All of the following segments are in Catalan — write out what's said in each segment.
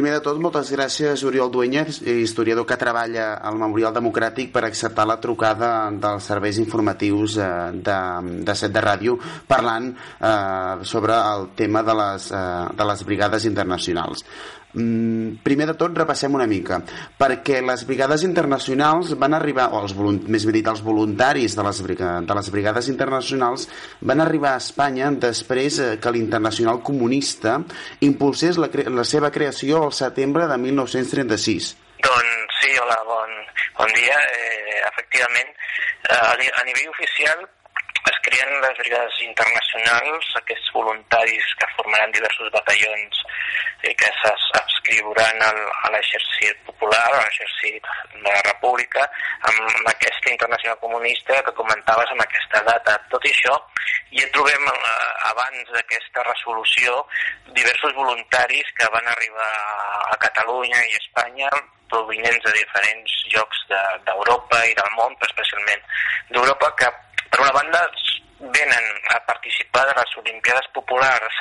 primer de tot, moltes gràcies, Oriol Dueñez, historiador que treballa al Memorial Democràtic, per acceptar la trucada dels serveis informatius eh, de, de Set de Ràdio, parlant eh, sobre el tema de les, eh, de les brigades internacionals. Mm, primer de tot repassem una mica perquè les brigades internacionals van arribar o els, més ben dit els voluntaris de les, de les brigades internacionals van arribar a Espanya després eh, que l'internacional comunista impulsés la, la seva creació al setembre de 1936 doncs sí, hola, bon, bon dia. Eh, efectivament eh, a nivell oficial es creen les brigades internacionals, aquests voluntaris que formaran diversos batallons i que s'adscriuran a l'exèrcit popular, a l'exèrcit de la república, amb aquesta internacional comunista que comentaves amb aquesta data. Tot i això, ja trobem eh, abans d'aquesta resolució diversos voluntaris que van arribar a Catalunya i a Espanya provinents de diferents llocs d'Europa de, i del món, però especialment d'Europa, que una banda, venen a participar de les Olimpiades Populars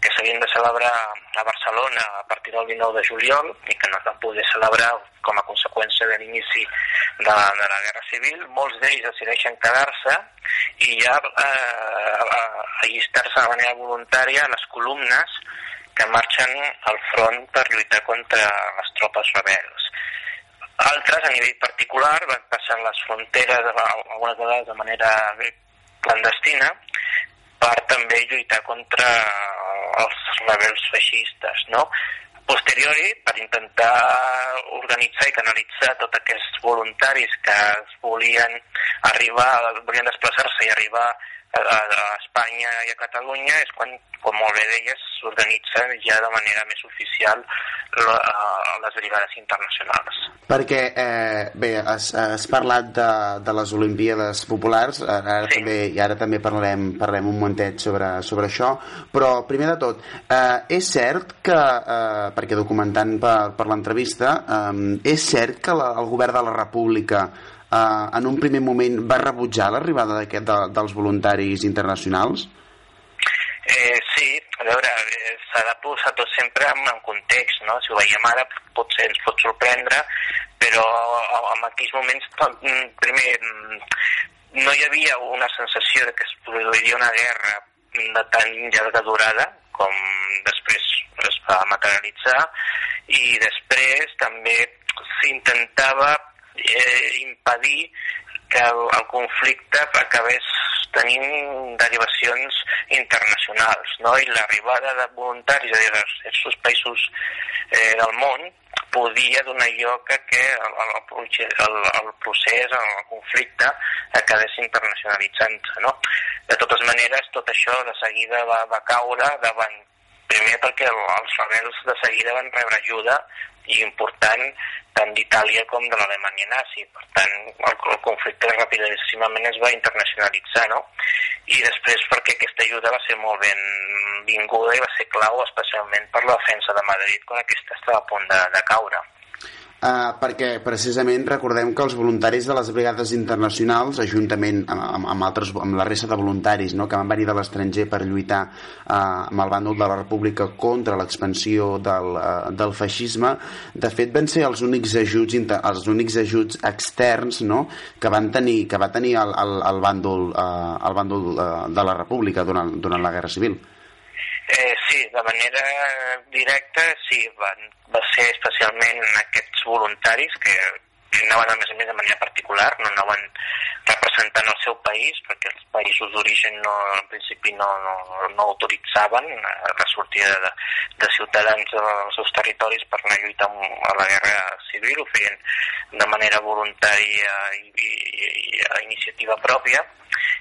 que s'havien de celebrar a Barcelona a partir del 19 de juliol i que no es van poder celebrar com a conseqüència de l'inici de, de la Guerra Civil. Molts d'ells decideixen quedar-se i ja eh, allistar-se de manera voluntària a les columnes que marxen al front per lluitar contra les tropes rebels. Altres, a nivell particular, van passar les fronteres algunes vegades de manera clandestina per també lluitar contra els rebels feixistes, no? Posteriori, per intentar organitzar i canalitzar tots aquests voluntaris que volien arribar, volien desplaçar-se i arribar a, a Espanya i a Catalunya és quan, com molt bé deies, s'organitzen ja de manera més oficial la, les brigades internacionals. Perquè, eh, bé, has, has parlat de, de les Olimpíades Populars, ara sí. també, i ara també parlarem, parlarem un momentet sobre, sobre això, però primer de tot, eh, és cert que, eh, perquè documentant per, per l'entrevista, eh, és cert que la, el govern de la República eh, en un primer moment va rebutjar l'arribada de, dels voluntaris internacionals? Eh, sí, a veure, eh, s'ha de posar tot sempre en, en context, no? Si ho veiem ara potser ens pot sorprendre, però en aquells moments, mm, primer, mm, no hi havia una sensació de que es produiria una guerra de tan llarga durada com després es va materialitzar i després també s'intentava eh, impedir que el, el conflicte acabés tenint derivacions internacionals, no? i l'arribada de voluntaris de diversos països eh, del món podia donar lloc a que el, el, el, el procés, el conflicte, acabés internacionalitzant-se. No? De totes maneres, tot això de seguida va, va caure davant primer perquè els rebels de seguida van rebre ajuda i important tant d'Itàlia com de l'Alemanya nazi. Per tant, el, el conflicte ràpidíssimament es va internacionalitzar, no? I després perquè aquesta ajuda va ser molt ben vinguda i va ser clau especialment per la defensa de Madrid quan aquesta estava a punt de, de caure. Uh, perquè precisament recordem que els voluntaris de les brigades internacionals, ajuntament amb, amb, altres, amb la resta de voluntaris no, que van venir de l'estranger per lluitar uh, amb el bàndol de la República contra l'expansió del, uh, del feixisme, de fet van ser els únics ajuts, els únics ajuts externs no, que, van tenir, que va tenir el, el, el bàndol, uh, el bàndol uh, de la República durant, durant la Guerra Civil. Eh, sí, de manera directa sí, van, va ser especialment aquests voluntaris que, anaven a més a més de manera particular, no anaven representant el seu país, perquè els països d'origen no, en principi no, no, no autoritzaven la sortida de, de ciutadans dels seus territoris per anar a lluitar a la guerra civil, ho feien de manera voluntària i, i, i a iniciativa pròpia,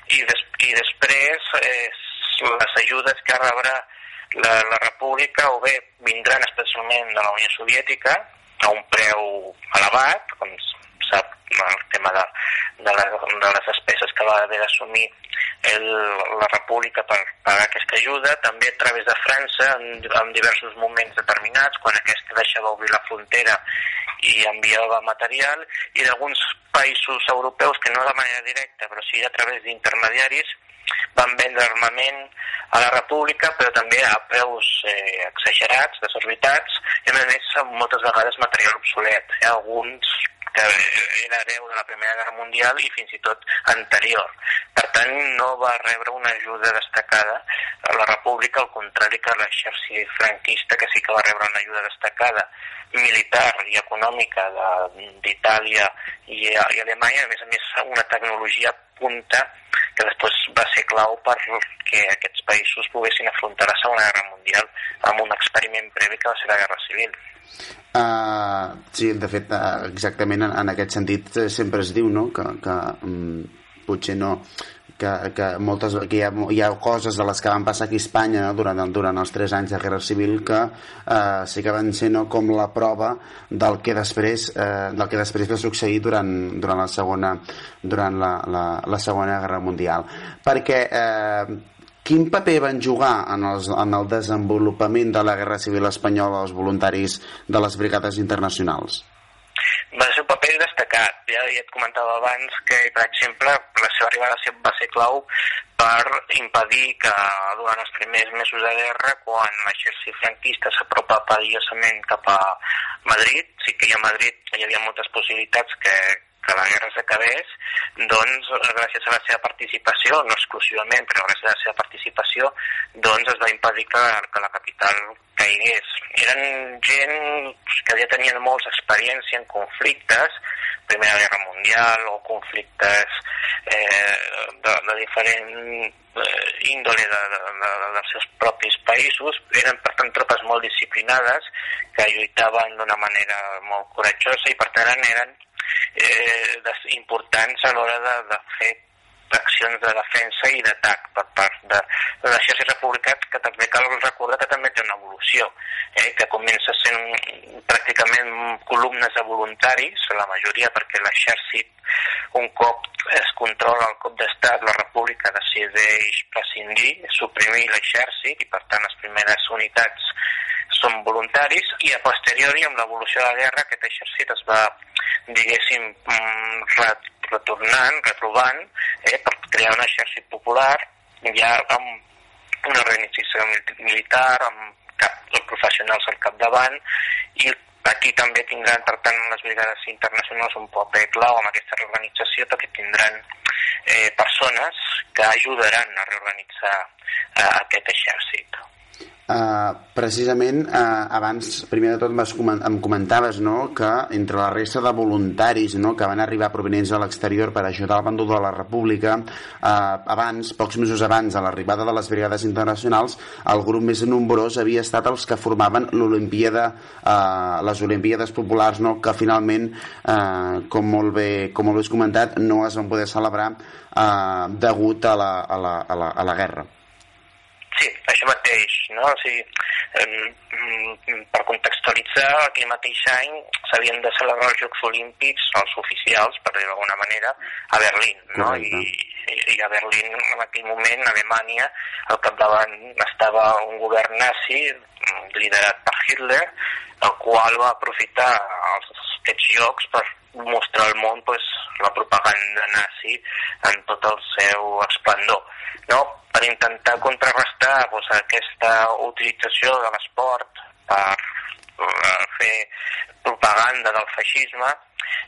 i, des, i després eh, les ajudes que rebrà la, la república o bé vindran especialment de la Unió Soviètica a un preu elevat, com sap el tema de, de, la, de les despeses que va haver d'assumir la república per pagar aquesta ajuda, també a través de França en, en diversos moments determinats, quan aquesta deixava obrir la frontera i enviava material, i d'alguns països europeus que no de manera directa, però sí a través d'intermediaris, van vendre armament a la república, però també a preus eh, exagerats, desorbitats, i a més moltes vegades material obsolet. Eh? Alguns que era hereu de la Primera Guerra Mundial i fins i tot anterior. Per tant, no va rebre una ajuda destacada a la República, al contrari que l'exèrcit franquista, que sí que va rebre una ajuda destacada militar i econòmica d'Itàlia i, i Alemanya, a més a més una tecnologia punta que després va ser clau perquè aquests països poguessin afrontar la Segona Guerra Mundial amb un experiment previ que va ser la Guerra Civil. Uh, sí, de fet, uh, exactament en, en aquest sentit eh, sempre es diu no? que, que um, potser no que, que, moltes, que hi, ha, hi ha coses de les que van passar aquí a Espanya durant, durant els tres anys de Guerra Civil que uh, sí que van ser no? com la prova del que després, uh, del que després va succeir durant, durant, la, segona, durant la, la, la Segona Guerra Mundial. Perquè uh, Quin paper van jugar en, els, en el desenvolupament de la Guerra Civil Espanyola els voluntaris de les brigades internacionals? Va ser un paper destacat. Ja, ja et comentava abans que, per exemple, la seva arribada va ser clau per impedir que durant els primers mesos de guerra, quan l'exèrcit franquista s'apropa perillosament cap a Madrid, sí que a Madrid hi havia moltes possibilitats que, que la guerra s'acabés, doncs gràcies a la seva participació, no exclusivament, però gràcies a la seva participació, doncs es va impedir que, que la capital caigués. Eren gent que ja tenien molts experiència en conflictes, Primera Guerra Mundial o conflictes eh, de, de diferent eh, índole de, de, de, dels seus propis països, eren per tant tropes molt disciplinades que lluitaven d'una manera molt coratjosa i per tant eren eh, importants a l'hora de, de fer accions de defensa i d'atac per part de, de l'exèrcit republicà, que també cal recordar que també té una evolució, eh, que comença sent pràcticament columnes de voluntaris, la majoria perquè l'exèrcit, un cop es controla el cop d'estat, la república decideix prescindir, suprimir l'exèrcit i per tant les primeres unitats són voluntaris i a posteriori amb l'evolució de la guerra aquest exèrcit es va diguéssim mm, retornant, retrobant eh, per crear un exèrcit popular ja amb una organització militar amb cap, professionals al capdavant i aquí també tindran per tant les brigades internacionals un paper clau amb aquesta reorganització perquè tindran eh, persones que ajudaran a reorganitzar eh, aquest exèrcit. Uh, precisament uh, abans, primer de tot em comentaves no, que entre la resta de voluntaris no, que van arribar provenients de l'exterior per ajudar al bàndol de la República uh, abans, pocs mesos abans de l'arribada de les brigades internacionals el grup més nombrós havia estat els que formaven l'Olimpíada uh, les Olimpíades Populars no, que finalment uh, com, molt bé, com molt bé has comentat no es van poder celebrar uh, degut a la, a la, a la, a la guerra Sí, això mateix, no? O sigui, per contextualitzar, aquell mateix any s'havien de celebrar els Jocs Olímpics, els oficials, per dir d'alguna manera, a Berlín, no? I, I a Berlín, en aquell moment, Alemanya, al capdavant estava un govern nazi, liderat per Hitler, el qual va aprofitar els, aquests jocs per mostrar al món pues, la propaganda nazi en tot el seu esplendor. No? Per intentar contrarrestar pues, aquesta utilització de l'esport per uh, fer propaganda del feixisme,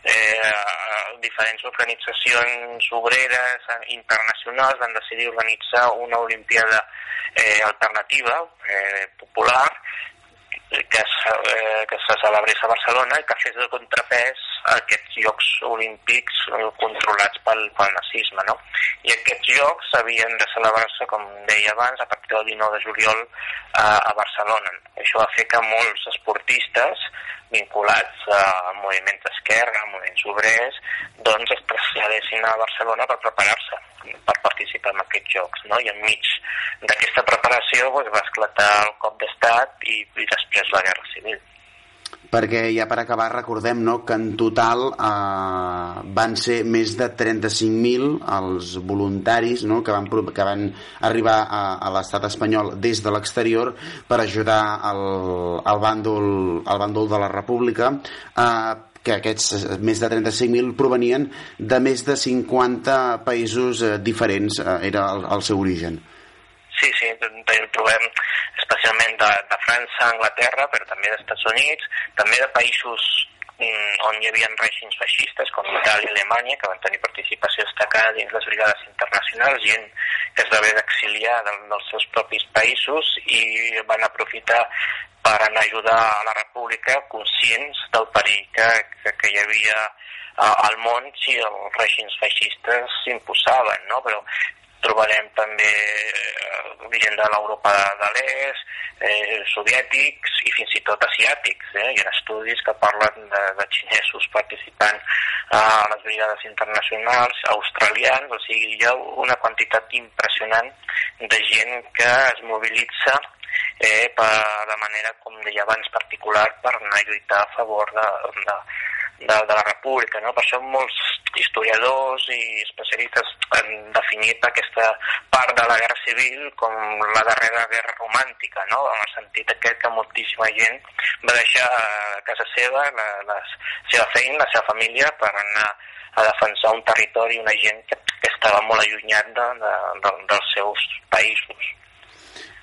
eh, diferents organitzacions obreres internacionals van decidir organitzar una Olimpiada eh, alternativa, eh, popular, que, eh, que se celebrés a Barcelona i que fes de contrapès a aquests Jocs Olímpics eh, controlats pel, pel nazisme. No? I aquests Jocs havien de celebrar-se, com deia abans, a partir del 19 de juliol a, a Barcelona. Això va fer que molts esportistes vinculats a moviments d'esquerra, a moviments obrers, doncs es traslladessin a Barcelona per preparar-se per participar en aquests jocs, no? I enmig d'aquesta preparació doncs, va esclatar el cop d'estat i, i després la Guerra Civil perquè ja per acabar recordem no, que en total eh, van ser més de 35.000 els voluntaris no, que, van, que van arribar a, a l'estat espanyol des de l'exterior per ajudar al, al, bàndol, al bàndol de la República. Eh, que aquests més de 35.000 provenien de més de 50 països eh, diferents, eh, era el, el seu origen. El trobem especialment de, de França, Anglaterra, però també dels Estats Units, també de països mm, on hi havia règims feixistes, com Itàlia i Alemanya, que van tenir participació destacada dins les brigades internacionals, gent que es va haver d'exiliar del, dels seus propis països i van aprofitar per anar a ajudar a la república conscients del perill que, que, que hi havia al món si els règims feixistes s'imposaven, no? però trobarem també eh, gent de l'Europa de l'Est, eh, soviètics i fins i tot asiàtics. Eh? Hi ha estudis que parlen de, de xinesos participant a les brigades internacionals, australians, o sigui, hi ha una quantitat impressionant de gent que es mobilitza eh, per, de manera, com deia abans, particular per anar a lluitar a favor de, de, de, de la República. No? Per això molts historiadors i especialistes han definit aquesta part de la Guerra Civil com la darrera guerra romàntica, no? en el sentit aquest que moltíssima gent va deixar a casa seva la, la seva feina, la seva família, per anar a defensar un territori una gent que, que estava molt allunyat de, de, de, dels seus països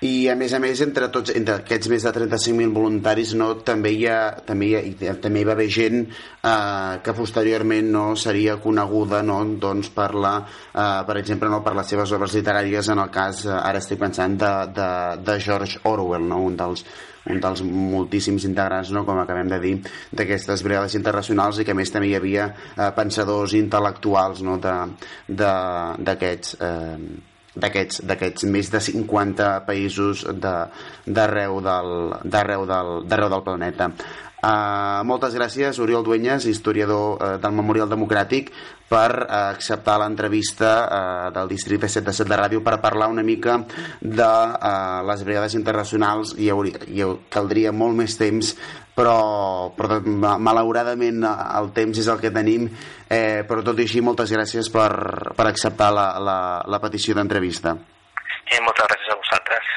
i a més a més entre tots entre aquests més de 35.000 voluntaris no, també, hi ha, també, hi ha, també hi va haver gent eh, que posteriorment no seria coneguda no, doncs per, la, eh, per exemple no, per les seves obres literàries en el cas, eh, ara estic pensant de, de, de George Orwell no, un dels un dels moltíssims integrants, no, com acabem de dir, d'aquestes brigades internacionals i que més també hi havia eh, pensadors intel·lectuals no, d'aquests eh, d'aquests més de 50 països d'arreu de, del, del, del planeta. Uh, moltes gràcies, Oriol Duenyes, historiador uh, del Memorial Democràtic, per uh, acceptar l'entrevista uh, del districte 7 de 7 de ràdio per parlar una mica de uh, les brigades internacionals. I, hauria, i caldria molt més temps però, però malauradament el temps és el que tenim. Eh, però tot i així moltes gràcies per, per acceptar la, la, la petició d'entrevista. Eh, moltes gràcies a vosaltres